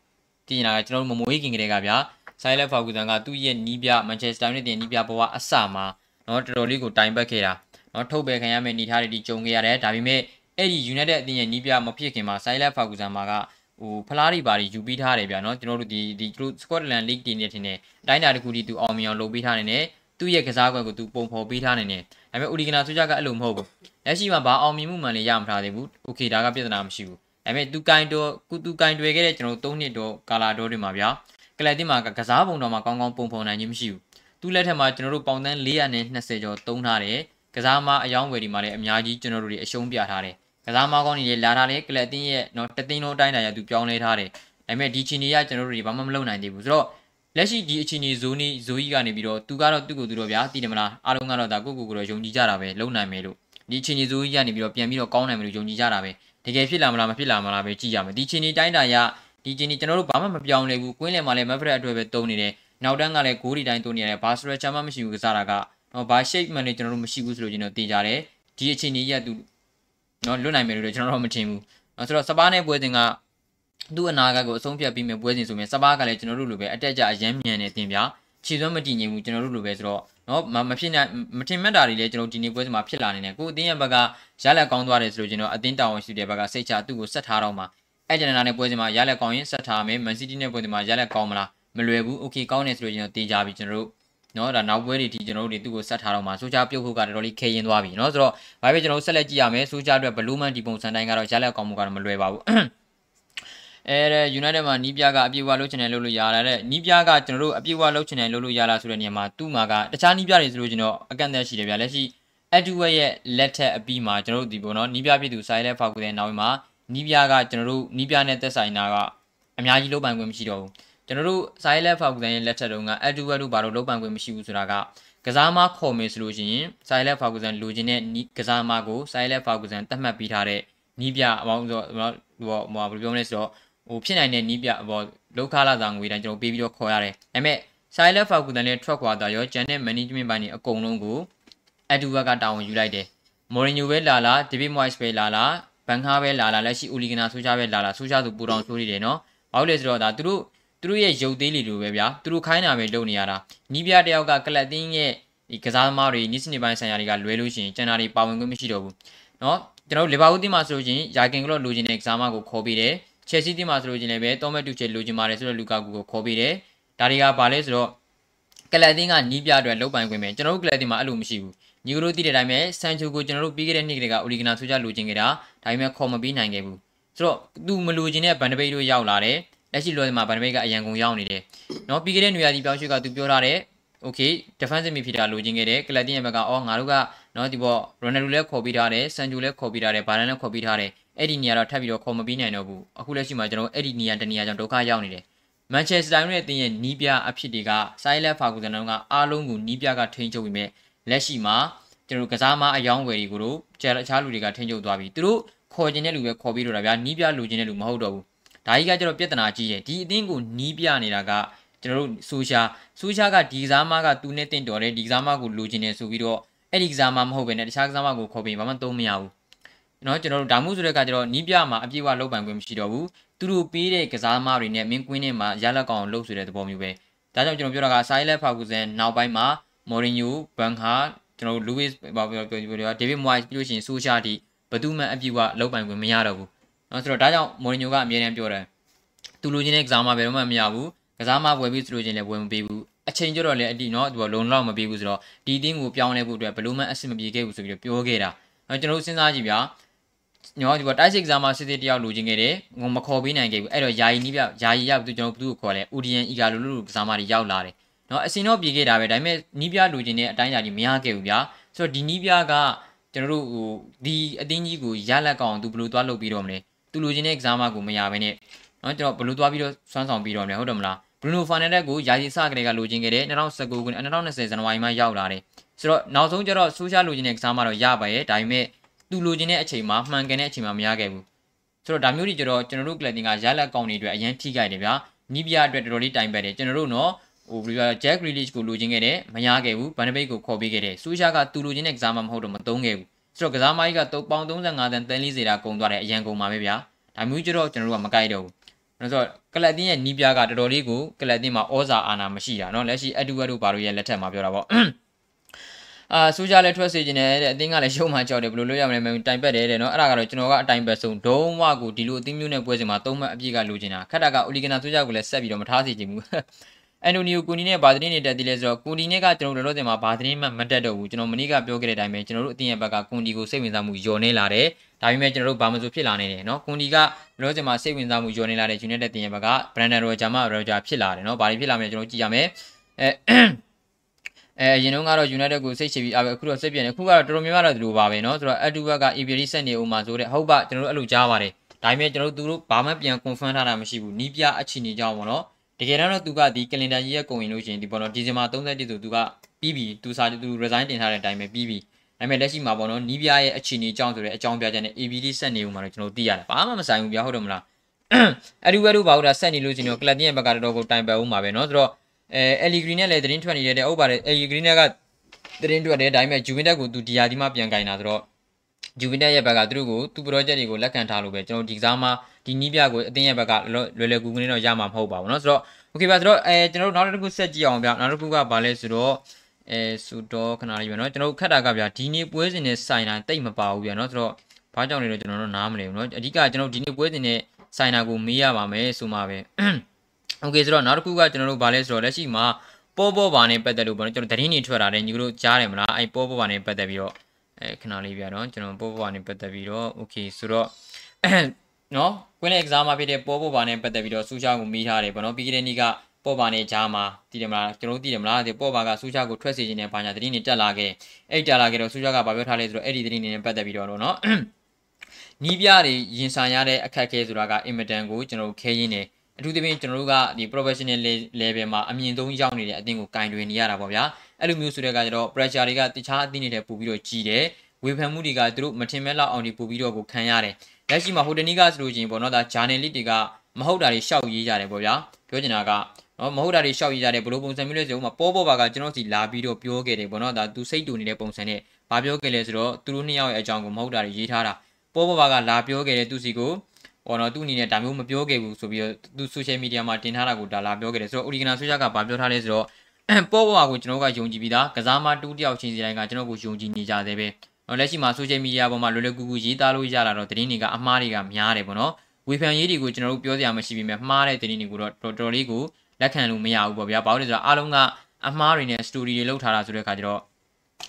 တည်နေတာကကျွန်တော်တို့မမွေးခင်ကလေးကဗျာဆိုင်လက်ဖောက်ကူဆန်ကသူ့ရဲ့နီးပြမန်ချက်စတာယူနိုက်တက်နီးပြဘဝအစမှာเนาะတော်တော်လေးကိုတိုင်ပတ်ခဲ့တာเนาะထုတ်ပယ်ခံရမယ့်အနေအထားတွေဒီကြုံခဲ့ရတယ်ဒါပေမဲ့အဲ့ဒီ United အသင်းရဲ့နီးပြမဖြစ်ခင်မှာ Silent Ferguson မှာက ဟိုဖလားတွေပါတွေယူပြီးထားတယ်ဗျာနော်ကျွန်တော်တို့ဒီဒီသူ Scotland League တင်နေထင်တယ်အတိုင်းအတာတစ်ခုဒီသူအောင်မြင်အောင်လုပ်ပြီးထားနေတယ်သူ့ရဲ့ကစားကွက်ကိုသူပုံဖော်ပေးထားနေတယ်ဒါပေမဲ့ Udigana ဆိုကြကအဲ့လိုမဟုတ်ဘူးလက်ရှိမှာဘာအောင်မြင်မှုမှန်လည်းရမထားသေးဘူး Okay ဒါကပြဿနာမရှိဘူးဒါပေမဲ့သူကင်တော့ကုသူကင်တွေ့ခဲ့တဲ့ကျွန်တော်တို့၃နှစ်တော့ကာလာတော့တွေမှာဗျာကလပ်တင်မှာကစားပုံတော်မှာကောင်းကောင်းပုံဖော်နိုင်ခြင်းမရှိဘူးသူ့လက်ထက်မှာကျွန်တော်တို့ပေါင်တန်း420ကျော်သုံးထားတယ်ကစားမအယောင်းဝယ်ဒီမှာလည်းအများကြီးကျွန်တော်တို့တွေအရှုံးပြထားတယ် ကစားမကောင်းနေလေလာထားလေကလပ်တင်းရဲ့နော်တသိန်းလုံးအတိုင်းတာရသူပြောင်းလဲထားတယ်ဒါပေမဲ့ဒီချီနီကကျွန်တော်တို့တွေဘာမှမလုပ်နိုင်သေးဘူးဆိုတော့လက်ရှိဒီအချီနီဇိုနီဇိုကြီးကနေပြီးတော့သူကတော့သူ့ကိုသူတော့ဗျာတည်တယ်မလားအားလုံးကတော့ဒါကိုကိုကိုတော့ယုံကြည်ကြတာပဲလုံနိုင်မယ်လို့ဒီချီနီဇိုကြီးကနေပြီးတော့ပြန်ပြီးတော့ကောင်းနိုင်မယ်လို့ယုံကြည်ကြတာပဲတကယ်ဖြစ်လာမလားမဖြစ်လာမလားပဲကြည့်ရမယ်ဒီချီနီတိုင်းတာရဒီချီနီကျွန်တော်တို့ဘာမှမပြောင်းလဲဘူးကွင်းလယ်မှာလည်းမက်ဖရက်အတွက်ပဲတုံးနေတယ်နောက်တန်းကလည်းဂိုးဒီတိုင်းတုံးနေရတယ်ဘာစရချာမှမရှိဘူးကစားတာကတော့ဘာ shape မှန်နေကျွန်တော်တို့မရှိဘူးဆိုလို့ကျွန်တော်သိကြတယ်ဒီအချိန်ကြီးရသူ နော်လွတ်နိုင်မယ်လို့ကျွန်တော်တို့မထင်ဘူး။ဆိုတော့စပါးနဲ့ပွဲစဉ်ကသူ့အနာဂတ်ကိုအဆုံးဖြတ်ပြီးမြပွဲစဉ်ဆိုရင်စပါးကလည်းကျွန်တော်တို့လိုပဲအတက်ကြအရမ်းမြန်နေတင်ပြခြေစွမ်းမတည်ငြိမ်ဘူးကျွန်တော်တို့လိုပဲဆိုတော့နော်မဖြစ်နိုင်မထင်မှတ်တာတွေလည်းကျွန်တော်ဒီနေ့ပွဲစဉ်မှာဖြစ်လာနေတယ်ကိုအတင်းရဲ့ဘက်ကရလက်ကောင်းသွားတယ်ဆိုလို့ကျွန်တော်အတင်းတာဝန်ရှိတဲ့ဘက်ကစိတ်ချသူ့ကိုဆက်ထားတော့မှာအဲ့ဂျန်နာနဲ့ပွဲစဉ်မှာရလက်ကောင်းရင်ဆက်ထားမယ်မန်စီးတီးနဲ့ပွဲစဉ်မှာရလက်ကောင်းမလားမလွယ်ဘူးโอเคကောင်းတယ်ဆိုလို့ကျွန်တော်တေးကြပြီကျွန်တော်တို့ နော်ဒါနောက်ပွဲတွေဒီကျွန်တော်တို့တွေသူ့ကိုဆက်ထားတော့မှာဆိုချပြုတ်ဖို့ကတော်တော်လေးခဲရင်သွားပြီနော်ဆိုတော့ဘာပဲကျွန်တော်တို့ဆက်လက်ကြည့်ရမယ်ဆိုချအတွက်ဘလူးမန်ဒီပုံစံတိုင်းကတော့ရလက်ကောင်းမှုကတော့မလွယ်ပါဘူးအဲတဲ့ United မှာနီးပြကအပြည့်အဝလုပ်ချင်တယ်လုပ်လို့ရလာတဲ့နီးပြကကျွန်တော်တို့အပြည့်အဝလုပ်ချင်တယ်လုပ်လို့ရလာဆိုတဲ့နေရာမှာသူ့မှာကတခြားနီးပြတွေဆိုလို့ကျွန်တော်အကန့်အသတ်ရှိတယ်ဗျာလက်ရှိ Edward ရဲ့လက်ထက်အပြီးမှာကျွန်တော်တို့ဒီပေါ့နော်နီးပြပြည်သူဆိုင်လက်ဖောက်ကူတဲ့နောက်မှာနီးပြကကျွန်တော်တို့နီးပြနဲ့သက်ဆိုင်တာကအများကြီးလုပ်ပိုင်ခွင့်မရှိတော့ဘူး ကျွန်တော်တို့ဆိုင်လက်ဖောက်ကန်ရဲ့လက်ထက်တုန်းက Edward တို့ဘာလို့လုံးပန်ခွင့်မရှိဘူးဆိုတာကကစားမခေါ်မယ်ဆိုလို့ရှိရင်ဆိုင်လက်ဖောက်ကန်လိုချင်တဲ့ကစားမကိုဆိုင်လက်ဖောက်ကန်တတ်မှတ်ပေးထားတဲ့နီးပြအပေါင်းဆိုတော့ဟိုဟိုဘယ်လိုပြောမလဲဆိုတော့ဟိုဖြစ်နိုင်တဲ့နီးပြဟိုလောက်ခလာဆောင်ငွေတိုင်းကျွန်တော်ပေးပြီးတော့ခေါ်ရတယ်ဒါပေမဲ့ဆိုင်လက်ဖောက်ကန်နဲ့ထွက်ခွာသွားရောဂျန်နဲ့ management ပိုင်းတွေအကုန်လုံးကို Edward ကတာဝန်ယူလိုက်တယ်မော်ရီညိုပဲလာလာဒေးဗစ်မွိုက်စ်ပဲလာလာဘန်ခါပဲလာလာလက်ရှိအိုလီဂနာဆိုချာပဲလာလာဆိုချာဆိုပူတောင်ဆိုးနေတယ်နော်ဘာလို့လဲဆိုတော့ဒါသူတို့ သူတို့ရဲ့ရုပ်သေးလေးလိုပဲဗျာသူတို့ခိုင်းတာပဲလုပ်နေရတာနီးပြတယောက်ကကလပ်တင်းရဲ့ဒီကစားသမားတွေနီးစနစ်ပိုင်းဆိုင်ရာတွေကလွဲလို့ရှိရင်ကျန်တာတွေပါဝင်ခွင့်မရှိတော့ဘူးเนาะကျွန်တော်တို့လီဗာပူးတင်းမှာဆိုလို့ရှိရင်ယာကင်ကလော့လိုချင်တဲ့ကစားသမားကိုခေါ်ပေးတယ်ချယ်ဆီတင်းမှာဆိုလို့ရှိရင်လည်းပဲတောမက်တူချေလိုချင်ပါတယ်ဆိုတော့လူကာကူကိုခေါ်ပေးတယ်ဒါတွေကဘာလဲဆိုတော့ကလပ်တင်းကနီးပြအတွက်လုတ်ပိုင်ခွင့်ပဲကျွန်တော်တို့ကလပ်တင်းမှာအဲ့လိုမရှိဘူးညီကတို့သိတဲ့အတိုင်းပဲဆန်ချိုကိုကျွန်တော်တို့ပြီးခဲ့တဲ့နှစ်ကလေးကအိုလီဂနာဆိုကြလိုချင်ခဲ့တာဒါပေမဲ့ခေါ်မပေးနိုင်ခဲ့ဘူးဆိုတော့သူမလိုချင်တဲ့ဗန်ဒပိတ်တို့ရောက်လာတယ် လက်ရှိလော်ဒီမှာဗန်ဒပိတ်ကအရန်ကုန်ရောက်နေတယ်နော်ပြီးခဲ့တဲ့နေရာဒီပြောင်းရွှေ့ကသူပြောထားတယ် okay defensive midfielder လိုချင်ခဲ့တယ်ကလပ်တင်ရဲ့ဘက်ကအော်ငါတို့ကနော်ဒီပေါ့ရိုနယ်ဒိုလည်းခေါ်ပြီးထားတယ်ဆန်ဂျိုလည်းခေါ်ပြီးထားတယ်ဘာလန်လည်းခေါ်ပြီးထားတယ်အဲ့ဒီနေရာတော့ထပ်ပြီးတော့ခေါ်မပြီးနိုင်တော့ဘူးအခုလက်ရှိမှာကျွန်တော်အဲ့ဒီနေရာတနေရာကြောင့်ဒုက္ခရောက်နေတယ်မန်ချက်စတာယူနိုက်တက်ရဲ့နီးပြအဖြစ်တွေကဆိုင်းလက်ဖာကူဇန်တို့ကအားလုံးကိုနီးပြကထိန်းချုပ်ပြီးမြဲလက်ရှိမှာကျွန်တော်ကစားမအယောင်းဝယ်တွေကိုတို့ကျအခြားလူတွေကထိန်းချုပ်သွားပြီသူတို့ခေါ်ကျင်တဲ့လူပဲခေါ်ပြီးတော့တာဗျာနီးပြလူကျင်တဲ့လူမဟုတ်တော့ဘူး ဒါကြီးကကျတော့ပြဿနာကြီးတယ်ဒီအသင်းကိုနီးပြနေတာကကျွန်တော်တို့ဆိုရှာဆိုရှာကဒီကစားမကသူနဲ့တင့်တော်တယ်ဒီကစားမကိုလူကျင်တယ်ဆိုပြီးတော့အဲ့ဒီကစားမမဟုတ်ဘဲနဲ့တခြားကစားမကိုခေါ်ပြီးဘာမှသုံးမရဘူးနော်ကျွန်တော်တို့ဒါမှုဆိုတဲ့ကကျတော့နီးပြမှာအပြည့်အဝလောက်ပံခွင့်မရှိတော့ဘူးသူတို့ပေးတဲ့ကစားမတွေနဲ့မင်းကွင်းထဲမှာရလက်ကောင်လှုပ်ဆိုတဲ့သဘောမျိုးပဲဒါကြောင့်ကျွန်တော်ပြောတာကဆိုင်လက်ဖာကူဇန်နောက်ပိုင်းမှာမော်ရီညိုဘန်ဟာကျွန်တော်လူးဝစ်ဘာပြောပြောပြောဒေးဗစ်မွိုက်ပြီးလို့ရှိရင်ဆိုရှာတီဘသူမှအပြည့်အဝလောက်ပံခွင့်မရတော့ဘူး နော်ဆိုတော့ဒါကြောင့်မော်ရီညိုကအမြဲတမ်းပြောတယ်သူလိုချင်တဲ့ကစားမဘယ်တော့မှမရဘူးကစားမဝယ်ပြီးသူလိုချင်လည်းဝယ်မပေးဘူးအချိန်ကျတော့လည်းအတီနော်သူကလုံလောက်မပေးဘူးဆိုတော့ဒီတင်းကိုပြောင်းလဲဖို့အတွက်ဘလို့မှအဆင်မပြေခဲ့ဘူးဆိုပြီးတော့ပြောခဲ့တာအဲကျွန်တော်တို့စဉ်းစားကြည့်ဗျာညောဒီကတိုက်စစ်ကစားမစစ်စစ်တယောက်လိုချင်ခဲ့တယ်ငုံမခေါ်ပေးနိုင်ခဲ့ဘူးအဲ့တော့ယာယီနီးပြယာယီရောက်သူကျွန်တော်ဘသူ့ကိုခေါ်လဲ ODN အီဂါလိုလိုကစားမတွေရောက်လာတယ်နော်အစင်တော့ပြေခဲ့တာပဲဒါပေမဲ့နီးပြလိုချင်တဲ့အတိုင်းအတာကြီးမရခဲ့ဘူးဗျာဆိုတော့ဒီနီးပြကကျွန်တော်တို့ဟိုဒီအတင်းကြီးကိုရလက်ကောင်သူဘယ်လိုသွားလုပ်ပြီးတော့မလဲ သူလိုချင်တဲ့ကစားမကိုမရဘဲနဲ့နော်ကျွန်တော်ဘယ်လိုသွားပြီးတော့ဆွမ်းဆောင်ပြီးတော့မလဲဟုတ်တယ်မလားဘရူနိုဖာနယ်လက်ကိုယာစီစကလေးကလိုချင်ခဲ့တယ်2019ခုနှစ်2020ဇန်နဝါရီမှာရောက်လာတယ်ဆိုတော့နောက်ဆုံးကျတော့ဆိုရှယ်လိုချင်တဲ့ကစားမှတော့ရပါရဲ့ဒါပေမဲ့သူလိုချင်တဲ့အချိန်မှာမှန်ကန်တဲ့အချိန်မှာမရခဲ့ဘူးဆိုတော့ဒါမျိုးတွေကျတော့ကျွန်တော်တို့ကလပ်တင်ကရလက်ကောင်းတွေအတွက်အရင်ထိခိုက်တယ်ဗျာနီးပြအတွက်တော်တော်လေးတိုင်ပတ်တယ်ကျွန်တော်တို့နော်ဟိုဘယ်လိုဂျက်ဂရီလစ်ကိုလိုချင်ခဲ့တယ်မရခဲ့ဘူးဘန်နဘိတ်ကိုခေါ်ပေးခဲ့တယ်ဆိုရှာကသူလိုချင်တဲ့ကစားမှမဟုတ်တော့မသုံးခဲ့ဘူး ဆိုတော့ကစားမကြီးကပေါင်35တန်တန်40တာကုန်သွားတယ်အရန်ကုန်ပါပဲဗျာဒါမျိုးကျတော့ကျွန်တော်တို့ကမကြိုက်တော့ဘူးဆိုတော့ကလပ်တင်ရဲ့နီးပြကတော်တော်လေးကိုကလပ်တင်မှာဩဇာအာဏာမရှိတာเนาะလက်ရှိအတူအတူဘာလို့ရဲ့လက်ထက်မှာပြောတာပေါ့အာစူးကြလည်းထွက်စေခြင်းနဲ့တဲ့အတင်းကလည်းရှုံးမှကြောက်တယ်ဘယ်လိုလုပ်ရမလဲမတိုင်ပတ်တယ်တဲ့နော်အဲ့ဒါကတော့ကျွန်တော်ကအတိုင်ပတ်ဆုံးဒုံးဝကိုဒီလိုအသင်းမျိုးနဲ့ပွဲစဉ်မှာသုံးမှတ်အပြည့်ကလိုချင်တာခက်တာကအိုလီဂနာစူးကြကိုလည်းဆက်ပြီးတော့မထားစေချင်ဘူး အန်တိုနီယိုကူနီနဲ့ဘာသတင်းတွေတက်သေးလဲဆိုတော့ကူနီနဲ့ကကျွန်တော်တို့လောလောဆယ်မှာဘာသတင်းမှမတက်တော့ဘူးကျွန်တော်မနေ့ကပြောခဲ့တဲ့အတိုင်းပဲကျွန်တော်တို့အတင်းရဲ့ဘက်ကကူနီကိုစိတ်ဝင်စားမှုယော်နေလာတယ်ဒါပေမဲ့ကျွန်တော်တို့ဘာမှမဆိုဖြစ်လာနေတယ်နော်ကွန်ဒီကလောဆယ်မှာစိတ်ဝင်စားမှုယော်နေလာတဲ့ United တင်ရဘက်က Brandon Roger မှ Roger ဖြစ်လာတယ်နော်ဘာတွေဖြစ်လာမလဲကျွန်တော်ကြည့်ရမယ်အဲအဲရင်တော့ကတော့ United ကိုစိတ်ချပြီးအခုတော့စိတ်ပြင်းနေအခုကတော့တော်တော်များများတော့ဒီလိုပါပဲနော်ဆိုတော့ Edward က Iberi ဆက်နေဦးမှာဆိုတဲ့ဟုတ်ပါကျွန်တော်တို့အဲ့လိုကြားပါတယ်ဒါပေမဲ့ကျွန်တော်တို့သူတို့ဘာမှပြန် confirm ထားတာမရှိဘူးနီးပြအခြေအနေကြောင့်ပေါ့နော် တကယ်တော့သူကဒီ calendar ကြီးရဲ့ကုန်ရင်လို့ရှိရင်ဒီပေါ့နော်ဒီဇင်ဘာ31ဆိုသူကပြီးပြီသူစာသူ resign တင်ထားတဲ့အတိုင်းပဲပြီးပြီဒါပေမဲ့လက်ရှိမှာပေါ့နော်နီးပြရဲ့အခြေအနေကြောင့်ဆိုတဲ့အကြောင်းပြချက်နဲ့ ABD ဆက်နေဦးမှာတော့ကျွန်တော်သိရတယ်ဘာမှမဆိုင်ဘူးဗျာဟုတ်တယ်မလားအဲ့ဒီဝဲတို့ဘာလို့ဒါဆက်နေလို့ရှိရင်တော့ club ရဲ့ဘက်ကတော်တော်ကိုတိုင်ပယ်ဦးမှာပဲเนาะဆိုတော့အဲအယ်လီဂရီနဲ့လည်းသတင်းထွက်နေတယ်ဟုတ်ပါတယ်အယ်လီဂရီနဲ့ကသတင်းထွက်တယ်ဒါပေမဲ့ဂျူဗင်တက်ကိုသူဒီယာဒီမှပြန်ကင်တာဆိုတော့ ဂျူဗင်တက်ရဲ့ဘက်ကသူတို့ကိုသူ project တွေကိုလက်ခံထားလို့ပဲကျွန်တော်ဒီကစားမှာဒီနီးပြကိုအတင်းရဲ့ဘက်ကလွယ်လွယ်ကူကူနဲ့တော့ရမှာမဟုတ်ပါဘူးเนาะဆိုတော့ okay ပါဆိုတော့အဲကျွန်တော်တို့နောက်တစ်ခုဆက်ကြည့်အောင်ဗျနောက်တစ်ခုကဘာလဲဆိုတော့အဲဆိုတော့ခဏလေးပဲเนาะကျွန်တော်တို့ခက်တာကဗျဒီနေ့ပွဲစဉ်နဲ့ဆိုင်တာတိတ်မပါဘူးဗျเนาะဆိုတော့ဘာကြောင့်လဲတော့ကျွန်တော်တို့နားမလည်ဘူးเนาะအဓိကကျွန်တော်ဒီနေ့ပွဲစဉ်နဲ့ဆိုင်တာကိုမေးရပါမယ်ဆိုမှပဲโอเคဆိုတော့နောက်တစ်ခုကကျွန်တော်တို့ဗာလဲဆိုတော့လက်ရှိမှာပေါ်ပေါ်ပါနဲ့ပတ်သက်လို့ပေါ့နော်ကျွန်တော်သတင်းတွေထွက်လာတယ်ညီတို့ကြားတယ်မလားအဲ့ပေါ်ပေါ်ပါနဲ့ပတ်သက်ပြီးတော့ အဲခဏလေးပြတော့ကျွန်တော်ပို့ပွားနေပတ်သက်ပြီးတော့ okay ဆိုတော့နော်ကွင်းတဲ့ exam မှာဖြစ်တဲ့ပေါ်ပေါ်ပါနဲ့ပတ်သက်ပြီးတော့စူးရှောင်းကိုမိထားတယ်ပေါ့နော်ပြီးခဲ့တဲ့နေ့ကပေါ်ပါနဲ့ဂျာမှာတည်တယ်မလားကျွန်တော်တို့တည်တယ်မလားဒီပေါ်ပါကစူးရှောင်းကိုထွက်စေခြင်းနဲ့ဘာညာသတင်းတွေတက်လာခဲ့အဲ့တက်လာခဲ့တော့စူးရှောင်းကဘာပြောထားလဲဆိုတော့အဲ့ဒီသတင်းတွေနဲ့ပတ်သက်ပြီးတော့နော်နီးပြတွေရင်ဆိုင်ရတဲ့အခက်အခဲဆိုတာကအင်မတန်ကိုကျွန်တော်တို့ခဲရင်းနေအထူးသဖြင့်ကျွန်တော်တို့ကဒီ professional level မှာအမြင့်ဆုံးရောက်နေတဲ့အသင်းကိုကင်တွင်နေရတာပေါ့ဗျာ အဲ့လိုမျိုးဆိုတဲ့အခါကျတော့ pressure တွေကတခြားအသင်းတွေထက်ပိုပြီးတော့ကြီးတယ်ဝေဖန်မှုတွေကသူတို့မထင်မဲ့လောက်အောင်ဒီပိုပြီးတော့ကိုခံရတယ်လက်ရှိမှာဟိုတနီကဆိုလို့ချင်းပေါ့နော်ဒါ journalist တွေကမဟုတ်တာတွေရှောက်ရေးကြတယ်ပေါ့ဗျာပြောချင်တာကနော်မဟုတ်တာတွေရှောက်ရေးကြတယ်ဘလို့ပုံစံမျိုးလဲဆိုတော့ပေါ်ပေါ်ပါကကျွန်တော်စီလာပြီးတော့ပြောခဲ့တယ်ပေါ့နော်ဒါသူစိတ်တူနေတဲ့ပုံစံနဲ့ဘာပြောခဲ့လဲဆိုတော့သူတို့နှစ်ယောက်ရဲ့အကြောင်းကိုမဟုတ်တာတွေရေးထားတာပေါ်ပေါ်ပါကလာပြောခဲ့တဲ့သူစီကိုဟောတော့သူ့အနေနဲ့ဒါမျိုးမပြောခဲ့ဘူးဆိုပြီးတော့သူ social media မှာတင်ထားတာကိုဒါလာပြောခဲ့တယ်ဆိုတော့ Origina Social ကဘာပြောထားလဲဆိုတော့ ပေါ်ပေါ်ကိုကျွန်တော်ကယုံကြည်ပြီးသားကစားမတူးတယောက်ချင်းစီတိုင်းကကျွန်တော်ကိုယုံကြည်နေကြသေးပဲလက်ရှိမှာ social media ပေါ်မှာလွယ်လွယ်ကူကူရေးသားလို့ရလာတော့သတင်းတွေကအမှားတွေကများတယ်ပေါ့နော်ဝေဖန်ရေးတွေကိုကျွန်တော်တို့ပြောစရာမရှိပေမဲ့မှားတဲ့သတင်းတွေကိုတော့တော်တော်လေးကိုလက်ခံလို့မရဘူးပေါ့ဗျာဘာလို့လဲဆိုတော့အားလုံးကအမှားတွေနဲ့ story တွေလောက်ထားတာဆိုတဲ့အခါကျတော့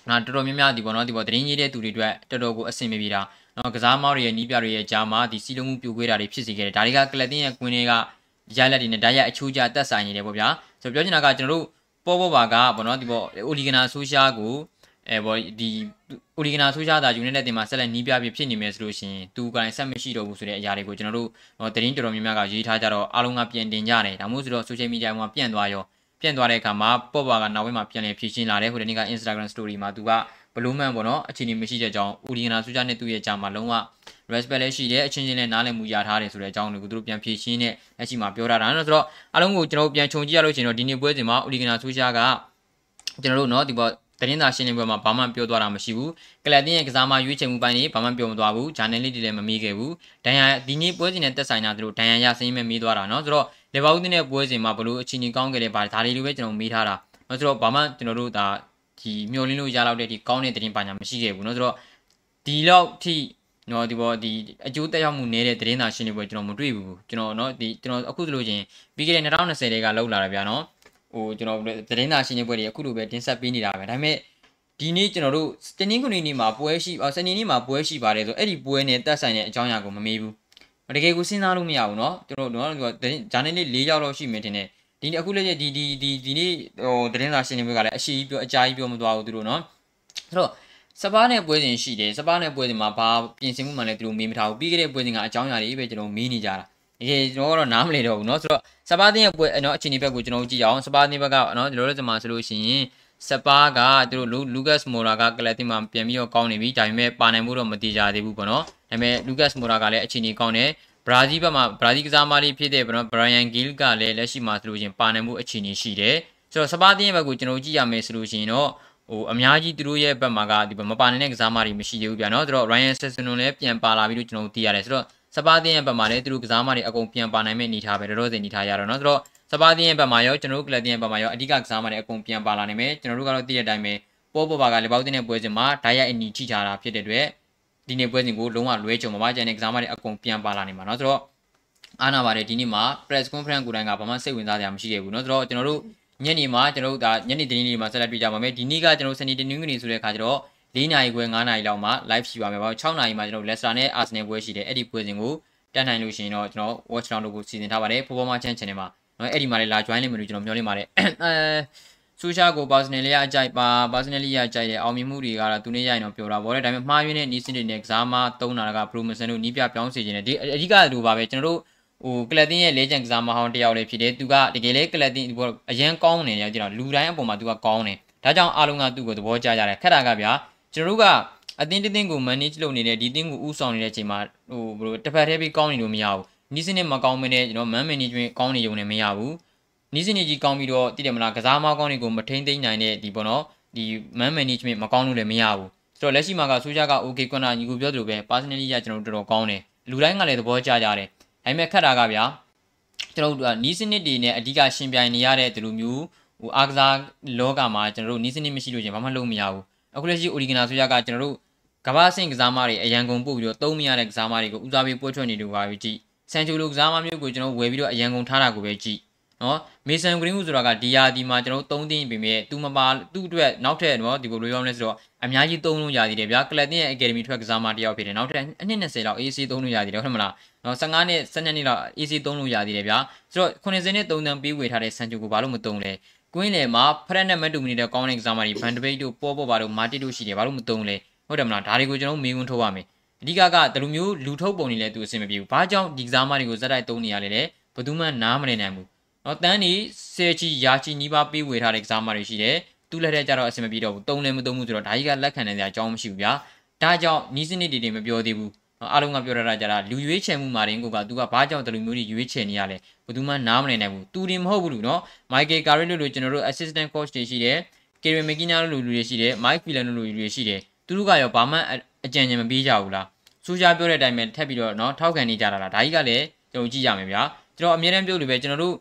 နော်တော်တော်များများဒီပေါ့နော်ဒီပေါ့သတင်းရေးတဲ့သူတွေအတွက်တော်တော်ကိုအဆင်မပြေတာနော်ကစားမောက်တွေရဲ့နီးပြတွေရဲ့ကြားမှာဒီစီလုံးမှုပြိုကွေးတာတွေဖြစ်စေခဲ့တယ်ဒါတွေကကလပ်တင်ရဲ့ကွင်းတွေကရလက်တွေနဲ့ဓာတ်ရိုက်အချိုးကျတက်ဆိုင်နေတယ်ပေါ့ဗျာဆိုတော့ပြောချင်တာကကျွန်တော်တို့ ပေါ်ပေါ်ပါကပေါ့နော်ဒီပေါ့အိုလီဂနာဆိုရှာကိုအဲပေါ့ဒီအိုလီဂနာဆိုရှာတာယူနိုက်တက်တင်မှာဆက်လက်နီးပြပြဖြစ်နေမယ်ဆိုလို့ရှိရင်သူကလည်းဆက်မရှိတော့ဘူးဆိုတဲ့အရာတွေကိုကျွန်တော်တို့သတင်းတော်တော်များများကရေးထားကြတော့အားလုံးကပြန်တင်ကြတယ်ဒါမှမဟုတ်ဆိုတော့ social media မှာပြန့်သွားရောပြန့်သွားတဲ့အခါမှာပေါ်ပါကနောက်ဝင်းမှာပြန်လည်ဖြည့်ရှင်းလာတယ်ဟိုတနေ့က Instagram story မှာသူကဘလို့မှန်ပေါ့နော်အခြေအနေမရှိတဲ့အကြောင်းဦးဒီနာဆူချာနဲ့သူ့ရဲ့ကြားမှာလုံးဝ respect လည်းရှိတယ်အချင်းချင်းလည်းနားလည်မှုရထားတယ်ဆိုတဲ့အကြောင်းတွေကိုသူတို့ပြန်ဖြည့်ရှင်းတဲ့လက်ရှိမှာပြောထားတာနော်ဆိုတော့အားလုံးကိုကျွန်တော်ပြန်ခြုံကြည့်ရလို့ရှိရင်တော့ဒီနေ့ပွဲစဉ်မှာဦးဒီနာဆူချာကကျွန်တော်တို့နော်ဒီပေါ်တင်းသာရှင်းလင်းပွဲမှာဘာမှပြောသွားတာမရှိဘူးကလပ်တင်းရဲ့ကစားမရွေးချယ်မှုပိုင်းတွေဘာမှပြောမသွားဘူးဂျာနယ်လစ်တွေလည်းမမေးခဲ့ဘူးဒန်ယာဒီနေ့ပွဲစဉ်နဲ့တက်ဆိုင်တာသူတို့ဒန်ယာရစင်းမဲ့မေးသွားတာเนาะဆိုတော့လေဘာဦးတင်းရဲ့ပွဲစဉ်မှာဘလို့အချင်းကြီးကောင်းခဲ့တယ်ဗာဒါတွေလိုပဲကျွန်တော်မေးထားတာเนาะဆိုတော့ဘာမှကျွန်တော်တို့ဒါဒီမျောလင်းလို့ရလောက်တဲ့ဒီကောင်းတဲ့သတင်းပါညာမရှိခဲ့ဘူးเนาะဆိုတော့ဒီလောက်ထိ နော်ဒီပေါ်ဒီအကျိုးတက်ရောက်မှုနေတဲ့သတင်းသာရှင်းနေပွဲကျွန်တော်မတွေ့ဘူးကျွန်တော်နော်ဒီကျွန်တော်အခုဆိုလို့ချင်းပြီးခဲ့တဲ့2020တွေကလောက်လာတာဗျာနော်ဟိုကျွန်တော်သတင်းသာရှင်းနေပွဲတွေအခုလိုပဲတင်ဆက်ပေးနေတာပဲဒါပေမဲ့ဒီနေ့ကျွန်တော်တို့တနင်္ဂနွေနေ့မှာပွဲရှိစနေနေ့မှာပွဲရှိပါတယ်ဆိုအဲ့ဒီပွဲနဲ့တက်ဆိုင်တဲ့အကြောင်းအရာကိုမမေးဘူးတကယ်ကိုစဉ်းစားလို့မရဘူးเนาะကျွန်တော်တို့နော်ဂျာနယ်လေး၄ရောက်လောက်ရှိမယ်တင်တယ်ဒီအခုလည်းဒီဒီဒီဒီနေ့ဟိုသတင်းစာရှင်းလင်းပွဲကလည်းအရှိကြီးပြောအကြာကြီးပြောမသွားဘူးသူတို့နော်ဆိုတော့ စပါးနဲ့ပွဲစဉ်ရှိတယ်စပါးနဲ့ပွဲစဉ်မှာဘာပြင်ဆင်မှုမှလည်းသူတို့မေးမထားဘူးပြီးခဲ့တဲ့ပွဲစဉ်ကအကြောင်းအရာတွေပဲကျွန်တော်မေးနေကြတာ ကယ်ကျွန်တော်ကတော့နားမလည်တော့ဘူးเนาะဆိုတော့စပါးတင်းရဲ့ပွဲเนาะအခြေအနေဘက်ကိုကျွန်တော်ကြည့်အောင်စပါးတင်းဘက်ကเนาะဒီလိုလိုစမှာဆိုလို့ရှိရင်စပါးကသူတို့လူကတ်မိုရာကကလပ်တင်မှာပြန်ပြီးတော့ကောင်းနေပြီဒါပေမဲ့ပါနိုင်မှုတော့မတည်ကြသေးဘူးပေါ့နော်ဒါပေမဲ့လူကတ်မိုရာကလည်းအခြေအနေကောင်းတယ်ဘရာဇီးဘက်မှာဘရာဇီးကစားမလေးဖြစ်တဲ့ဘရိုင်ယန်ဂီးလ်ကလည်းလက်ရှိမှာဆိုလို့ရှိရင်ပါနိုင်မှုအခြေအနေရှိတယ်ဆိုတော့စပါးတင်းရဲ့ဘက်ကိုကျွန်တော်ကြည့်ရမယ်ဆိုလို့ရှိရင်တော့ ဟိုအများကြီးသူတို့ရဲ့ဘက်မှာကဒီမပါနေတဲ့ကစားမတွေမရှိသေးဘူးဗျာနော်ဆိုတော့ Ryan Sessegnon လည်းပြန်ပါလာပြီလို့ကျွန်တော်သိရတယ်ဆိုတော့စပါးတင်းရဲ့ဘက်မှာလည်းသူတို့ကစားမတွေအကုန်ပြန်ပါနိုင်မဲ့အနေထားပဲတော်တော်စင်အနေထားရတော့နော်ဆိုတော့စပါးတင်းရဲ့ဘက်မှာရောကျွန်တော်တို့ကလပ်တင်းရဲ့ဘက်မှာရောအဓိကကစားမတွေအကုန်ပြန်ပါလာနိုင်မယ်ကျွန်တော်တို့ကတော့သိတဲ့အတိုင်းပဲပေါ်ပေါ်ပါကလေပေါက်တင်းရဲ့ပွဲစဉ်မှာဓာတ်ရိုက်အနီထိထားတာဖြစ်တဲ့အတွက်ဒီနေ့ပွဲစဉ်ကိုလုံးဝလွဲကြုံမှာပါကျန်တဲ့ကစားမတွေအကုန်ပြန်ပါလာနိုင်မှာနော်ဆိုတော့အားနာပါတယ်ဒီနေ့မှာ press conference ကိုတိုင်းကဘာမှစိတ်ဝင်စားစရာမရှိခဲ့ဘူးเนาะဆိုတော့ကျွန်တော်တို့ ညနေမှာကျွန်တော်တို့ဒါညနေသတင်းလေးမှာဆက်လက်တွေ့ကြပါမယ်ဒီနေ့ကကျွန်တော်စနေတနင်္ဂနွေဆိုတဲ့အခါကျတော့၄နာရီခွဲ၅နာရီလောက်မှာ live ရှိပါမယ်ပေါ့6နာရီမှာကျွန်တော် Leicester နဲ့ Arsenal ပွဲရှိတယ်အဲ့ဒီပွဲစဉ်ကိုတက်နိုင်လို့ရှိရင်တော့ကျွန်တော် watch down လုပ်ဖို့စီစဉ်ထားပါတယ် Performance Channel ချန်နယ်မှာနော်အဲ့ဒီမှာလည်းလာ join လိမ့်မယ်လို့ကျွန်တော်မျှော်လင့်ပါတယ်အဲဆိုရှာကို personally ရအကြိုက်ပါ personally ရအကြိုက်တယ်အောင်မြင်မှုတွေကတော့သူနဲ့ရရင်တော့ပြောတာပေါ့လေဒါပေမဲ့မှားယွင်းတဲ့နီးစင်တွေနဲ့ကစားမသုံးတာက promotion တို့နီးပြပြောင်းစေခြင်းနဲ့ဒီအဓိကလိုပါပဲကျွန်တော်တို့ ဟိုကလပ်တင်းရဲ့လေဂျန်ကစားမဟောင်းတယောက်လေးဖြစ်တယ်သူကတကယ်လေကလပ်တင်းဒီဘောအရန်ကောင်းနေတယ်ကြည့်တော့လူတိုင်းအပေါ်မှာသူကကောင်းတယ်ဒါကြောင့်အားလုံးကသူ့ကိုသဘောကျကြတယ်ခက်တာကဗျာကျွန်တော်တို့ကအတင်းတင်းကို manage လုပ်နေတဲ့ဒီတင်းကိုဥဆောင်နေတဲ့အချိန်မှာဟိုဘယ်လိုတစ်ဖက်တည်းပြီးကောင်းနေလို့မရဘူးနီးစနစ်မကောင်းမနဲ့ကျွန်တော် man management ကောင်းနေုံနဲ့မရဘူးနီးစနစ်ကြီးကောင်းပြီးတော့တည်တယ်မလားကစားမကောင်းတွေကိုမထိန်းသိမ်းနိုင်တဲ့ဒီပေါ့နော်ဒီ man management မကောင်းလို့လည်းမရဘူးဆိုတော့လက်ရှိမှာကဆိုရှာက okay ကွနာညီကိုပြောသလိုပဲ personally ရကျွန်တော်တို့တော်တော်ကောင်းတယ်လူတိုင်းကလည်းသဘောကျကြတယ် ဒါပေမဲ့ခက်တာကဗျာကျွန်တော်တို့ကနီးစနစ်တွေနဲ့အဓိကရှင်ပြိုင်နေရတဲ့ဒီလိုမျိုးဟိုအားကစားလောကမှာကျွန်တော်တို့နီးစနစ်မရှိလို့ချင်းဘာမှလုပ်မရဘူးအခုလက်ရှိ original ဆိုရကကျွန်တော်တို့ကဘာဆင့်ကစားမတွေအရန်ကုန်ပို့ပြီးတော့သုံးမရတဲ့ကစားမတွေကိုဦးစားပေးပွဲထွက်နေလို့ပါပဲကြည့်ဆန်ချိုလိုကစားမမျိုးကိုကျွန်တော်ဝယ်ပြီးတော့အရန်ကုန်ထားတာကိုပဲကြည့် နော်မေဆန်ဂရင်းဦးဆိုတာကဒီယာဒီမှာကျွန်တော်သုံးသိန်းပြင်မဲ့သူမပါသူ့အတွက်နောက်ထပ်နော်ဒီကိုလိုရောင်းလဲဆိုတော့အများကြီးသုံးလို့ရသေးတယ်ဗျာကလပ်တင်ရဲ့ academy ထွက်ကစားမတယောက်ဖြစ်တယ်နောက်ထပ်အနှစ်20လောက် AC သုံးလို့ရသေးတယ်ဟုတ်မလားနော်15နှစ်17နှစ်လောက် AC သုံးလို့ရသေးတယ်ဗျာဆိုတော့90နှစ်3တန်ပေးဝေထားတဲ့ဆန်ချိုကိုဘာလို့မသုံးလဲကွင်းလေမှာဖရက်နဲ့မတူမနေတဲ့ကောင်းတဲ့ကစားမတွေဘန်ဒဘိတ်တို့ပေါ်ပေါ်ပါတို့မာတစ်တို့ရှိတယ်ဘာလို့မသုံးလဲဟုတ်တယ်မလားဒါတွေကိုကျွန်တော်မေးခွန်းထုတ်ရမယ်အဓိကကဒီလိုမျိုးလူထုတ်ပုံတွေလည်းသူအဆင်မပြေဘူးဘာကြောင့်ဒီကစားမတွေကိုဇက်တိုက်သုံးနေရလဲလေဘယ်သူမှနားမလည်နိုင်ဘူး နော်တန်းနေဆယ်ချီရာချီနီးပါးပေးဝေထားတဲ့ကစားမတွေရှိတယ်သူ့လက်ထက်ကျတော့အဆင်မပြေတော့ဘူးတုံးလည်းမတုံးဘူးဆိုတော့ဒါကြီးကလက်ခံနေတဲ့အကြောင်းမရှိဘူးဗျာဒါကြောင့်နီးစနစ်တွေတွေမပြောသေးဘူးအားလုံးကပြောရတာကြတာလူရွေးချယ်မှုမာရင်ကိုကသူကဘာကြောင့်ဒီလိုမျိုးတွေရွေးချယ်နေရလဲဘယ်သူမှနားမလည်နိုင်ဘူးသူတင်မဟုတ်ဘူးလူနော် Michael Carrick လို့လို့ကျွန်တော်တို့ assistant coach တွေရှိတယ် Kevin McKinnon လို့လူတွေရှိတယ် Mike Phelan လို့လူတွေရှိတယ်သူတို့ကရောဘာမှအကြံဉာဏ်မပေးကြဘူးလားစူးရှားပြောတဲ့အတိုင်းပဲထပ်ပြီးတော့နော်ထောက်ခံနေကြတာလားဒါကြီးကလည်းကျွန်တော်ကြည့်ရမယ်ဗျာကျွန်တော်အမြဲတမ်းပြောလို့ပဲကျွန်တော်တို့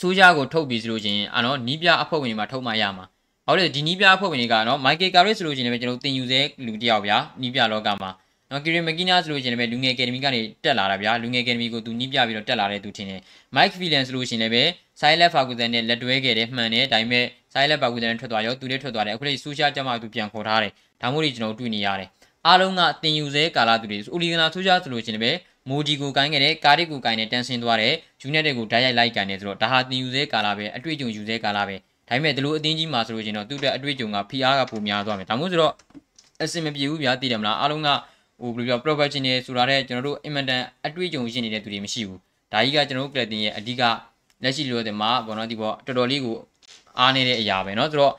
စူးရှားကိုထုတ်ပြီးဆိုလို့ချင်းအာနော်နီးပြအဖွဲ့ဝင်တွေမှာထုတ်မှရမှာဟုတ်တယ်ဒီနီးပြအဖွဲ့ဝင်တွေကနော်မိုက်ကယ်ကာရစ်ဆိုလို့ချင်းလည်းကျွန်တော်တင်ယူစေလူတယောက်ဗျာနီးပြလောကမှာနော်ကီရီမကီနာဆိုလို့ချင်းလည်းလူငယ်အကယ်ဒမီကနေတက်လာတာဗျာလူငယ်အကယ်ဒမီကိုသူနီးပြပြီးတော့တက်လာတဲ့သူထင်တယ်မိုက်ဖီလန်ဆိုလို့ချင်းလည်းပဲဆိုင်လက်ဖာကူဇန်နဲ့လက်တွဲခဲ့တယ်မှန်တယ်ဒါပေမဲ့ဆိုင်လက်ဖာကူဇန်နဲ့ထွက်သွားရောသူလည်းထွက်သွားတယ်အခုလေစူးရှားကြမှာသူပြန်ခေါ်ထားတယ်ဒါမှမဟုတ်ကျွန်တော်တွေ့နေရတယ်အားလုံးကတင်ယူစေကာလာသူတွေအိုလီဂနာဆိုရှာဆိုလို့ချင်းလည်း မိုဒီကိုကိုင်းခဲ့တယ်ကာရီကိုကိုင်းနဲ့တန်ဆင်းသွားတယ်ယူနိုက်တက်ကိုဓာတ်ရိုက်လိုက်ကန်တယ်ဆိုတော့ဒါဟာတင်ယူစေကာလာပဲအတွေ့အကြုံယူစေကာလာပဲဒါပေမဲ့ဒီလိုအသင်းကြီးမှာဆိုလို့ချင်းတော့သူ့အတွက်အတွေ့အကြုံကဖိအားကပိုများသွားမယ်ဒါမှမဟုတ်ဆိုတော့အစင်မပြေဘူးဗျာသိတယ်မလားအားလုံးကဟိုဘယ်လိုပြော professional ဆိုတာတဲ့ကျွန်တော်တို့အင်မတန်အတွေ့အကြုံရှိနေတဲ့သူတွေမရှိဘူးဒါကြီးကကျွန်တော်တို့ကလပ်တင်ရဲ့အဓိကလက်ရှိလိုတဲ့မှာဘောနော်ဒီဘောတော်တော်လေးကိုအားနေတဲ့အရာပဲเนาะဆိုတော့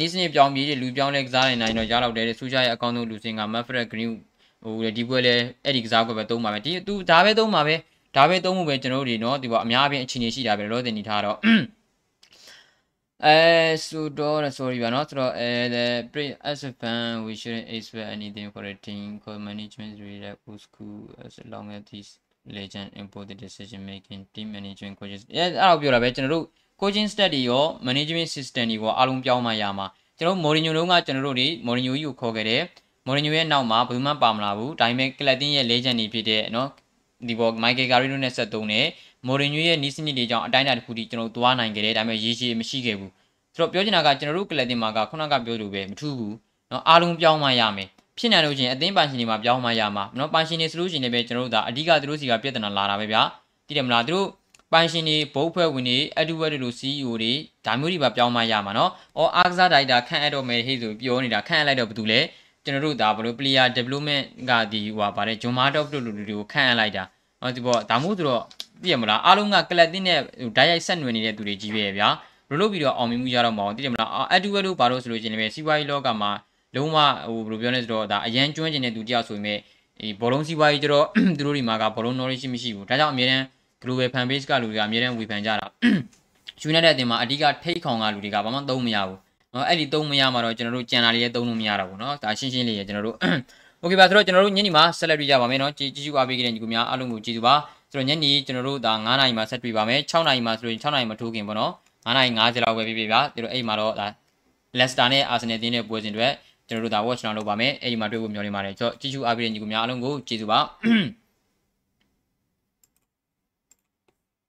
နီးစနစ်ပြောင်းပြီးလူပြောင်းလဲကစားနေနိုင်တော့ရတော့တယ်ဆူရှာရဲ့အကောင့်ဆုံးလူစင်က Manfred Green ဟိုဒီပွဲလဲအဲ့ဒီကစားကွက်ပဲသုံးပါမယ်ဒီသူဒါပဲသုံးပါပဲဒါပဲသုံးမှုပဲကျွန်တော်တို့ဒီနော်ဒီဘောအများအပြားအခြေအနေရှိတာပဲလောတင်နေထားတော့အဲဆိုတော့ sorry ပါနော်ဆိုတော့အဲ the pre as a fan we shouldn't expect anything for the team call management really old school as long as this legend important decision making team management coaches အဲအဲ့တော့ပြောတာပဲကျွန်တော်တို့ coaching stat တွေရော management system တွေရောအားလုံးပြောင်းမှရမှာကျွန်တော်မော်ရီညိုလုံးကကျွန်တော်တို့တွေမော်ရီညိုကြီးကိုခေါ်ခဲ့တယ် မော်ရီညိုရဲ့နောက်မှာဘယ်မှပါမလာဘူးဒါပေမဲ့ကလပ်တင်းရဲ့လေဂျန်တွေဖြစ်တဲ့နော်ဒီပေါ်မိုက်ကယ်ဂါရီနိုနဲ့ဆက်သုံးတယ်မော်ရီညိုရဲ့နီးစနစ်တွေကြောင့်အတိုင်းအတာတစ်ခုထိကျွန်တော်သွားနိုင်ခဲ့တယ်ဒါပေမဲ့ရည်ရှိမရှိခဲ့ဘူးဆိုတော့ပြောချင်တာကကျွန်တော်တို့ကလပ်တင်းမှာကခုနကပြောလိုပဲမထူးဘူးနော်အားလုံးပြောင်းမှရမယ်ဖြစ်နိုင်လို့ချင်းအသင်းပိုင်ရှင်တွေမှာပြောင်းမှရမှာနော်ပိုင်ရှင်တွေဆိုလို့ရှိရင်လည်းကျွန်တော်တို့ဒါအဓိကသူတို့စီကပြဿနာလာတာပဲဗျာသိတယ်မလားသူတို့ပိုင်ရှင်တွေဘုတ်ဖွဲ့ဝင်တွေအက်ဒူဝက်တွေလို CEO တွေဒါမျိုးတွေပါပြောင်းမှရမှာနော်။အော်အားကစားဒါရိုက်တာခန့်အပ်တော့မယ်ဟေ့ဆိုပြောနေတာခန့်အပ်လိုက်တော့ဘာတူလဲ။ ကျွန်တော်တို့ဒါဘလို့ player development ကဒီဟိုပါပါတယ်ဂျွန်မာတော့တို့လူတွေကိုခန့်အပ်လိုက်တာဟောဒီပေါ့ဒါမှမဟုတ်ဆိုတော့သိရမလားအားလုံးကကလပ်တင်းနဲ့ဓာတ်ရိုက်ဆက်နွယ်နေတဲ့သူတွေကြီးပဲဗျာဘလို့လို့ပြီးတော့အောင်မြင်မှုရတော့မအောင်သိတယ်မလားအတူဝဲလို့ဘာလို့ဆိုလို့ရှိရင်လည်းစီးပွားရေးလောကမှာလုံးဝဟိုဘယ်လိုပြောလဲဆိုတော့ဒါအရန်ကျွမ်းကျင်တဲ့သူတယောက်ဆိုရင်ဒီဘောလုံးစီးပွားရေးကျတော့သူတို့ဒီမှာကဘောလုံး knowledge မရှိဘူးဒါကြောင့်အများတန်း global fan base ကလူတွေကအများတန်းဝေဖန်ကြတာယူနိုက်တက်အတင်မှာအဓိကထိတ်ခေါင်ကလူတွေကဘာမှသုံးမရဘူး เนาะအဲ့ဒီသုံးမရမှာတော့ကျွန်တော်တို့ကြံလာလေးရဲသုံးလို့မရတော့ဘူးเนาะဒါရှင်းရှင်းလေးရဲကျွန်တော်တို့โอเคပါဆိုတော့ကျွန်တော်တို့ညနေမှာဆက်လက်တွေ့ကြပါမယ်เนาะကြည်ကြည့်အားပေးကြတဲ့ညီကိုများအားလုံးကိုကြည်သူပါဆိုတော့ညနေကျွန်တော်တို့ဒါ9နာရီမှာဆက်တွေ့ပါမယ်6နာရီမှာဆိုရင်6နာရီမထိုးခင်ပေါ့เนาะ9နာရီ50လောက်ပဲပြပြပါဒီလိုအဲ့မှာတော့ဒါ Leicester နဲ့ Arsenal တင်းတဲ့ပွဲစဉ်တွေကျွန်တော်တို့ဒါ watch လုပ်ပါမယ်အဲ့ဒီမှာတွေ့ဖို့မျှော်လင့်ပါတယ်ကျွန်တော်ကြည့်ရှုအားပေးတဲ့ညီကိုများအားလုံးကိုကြည်သူပါ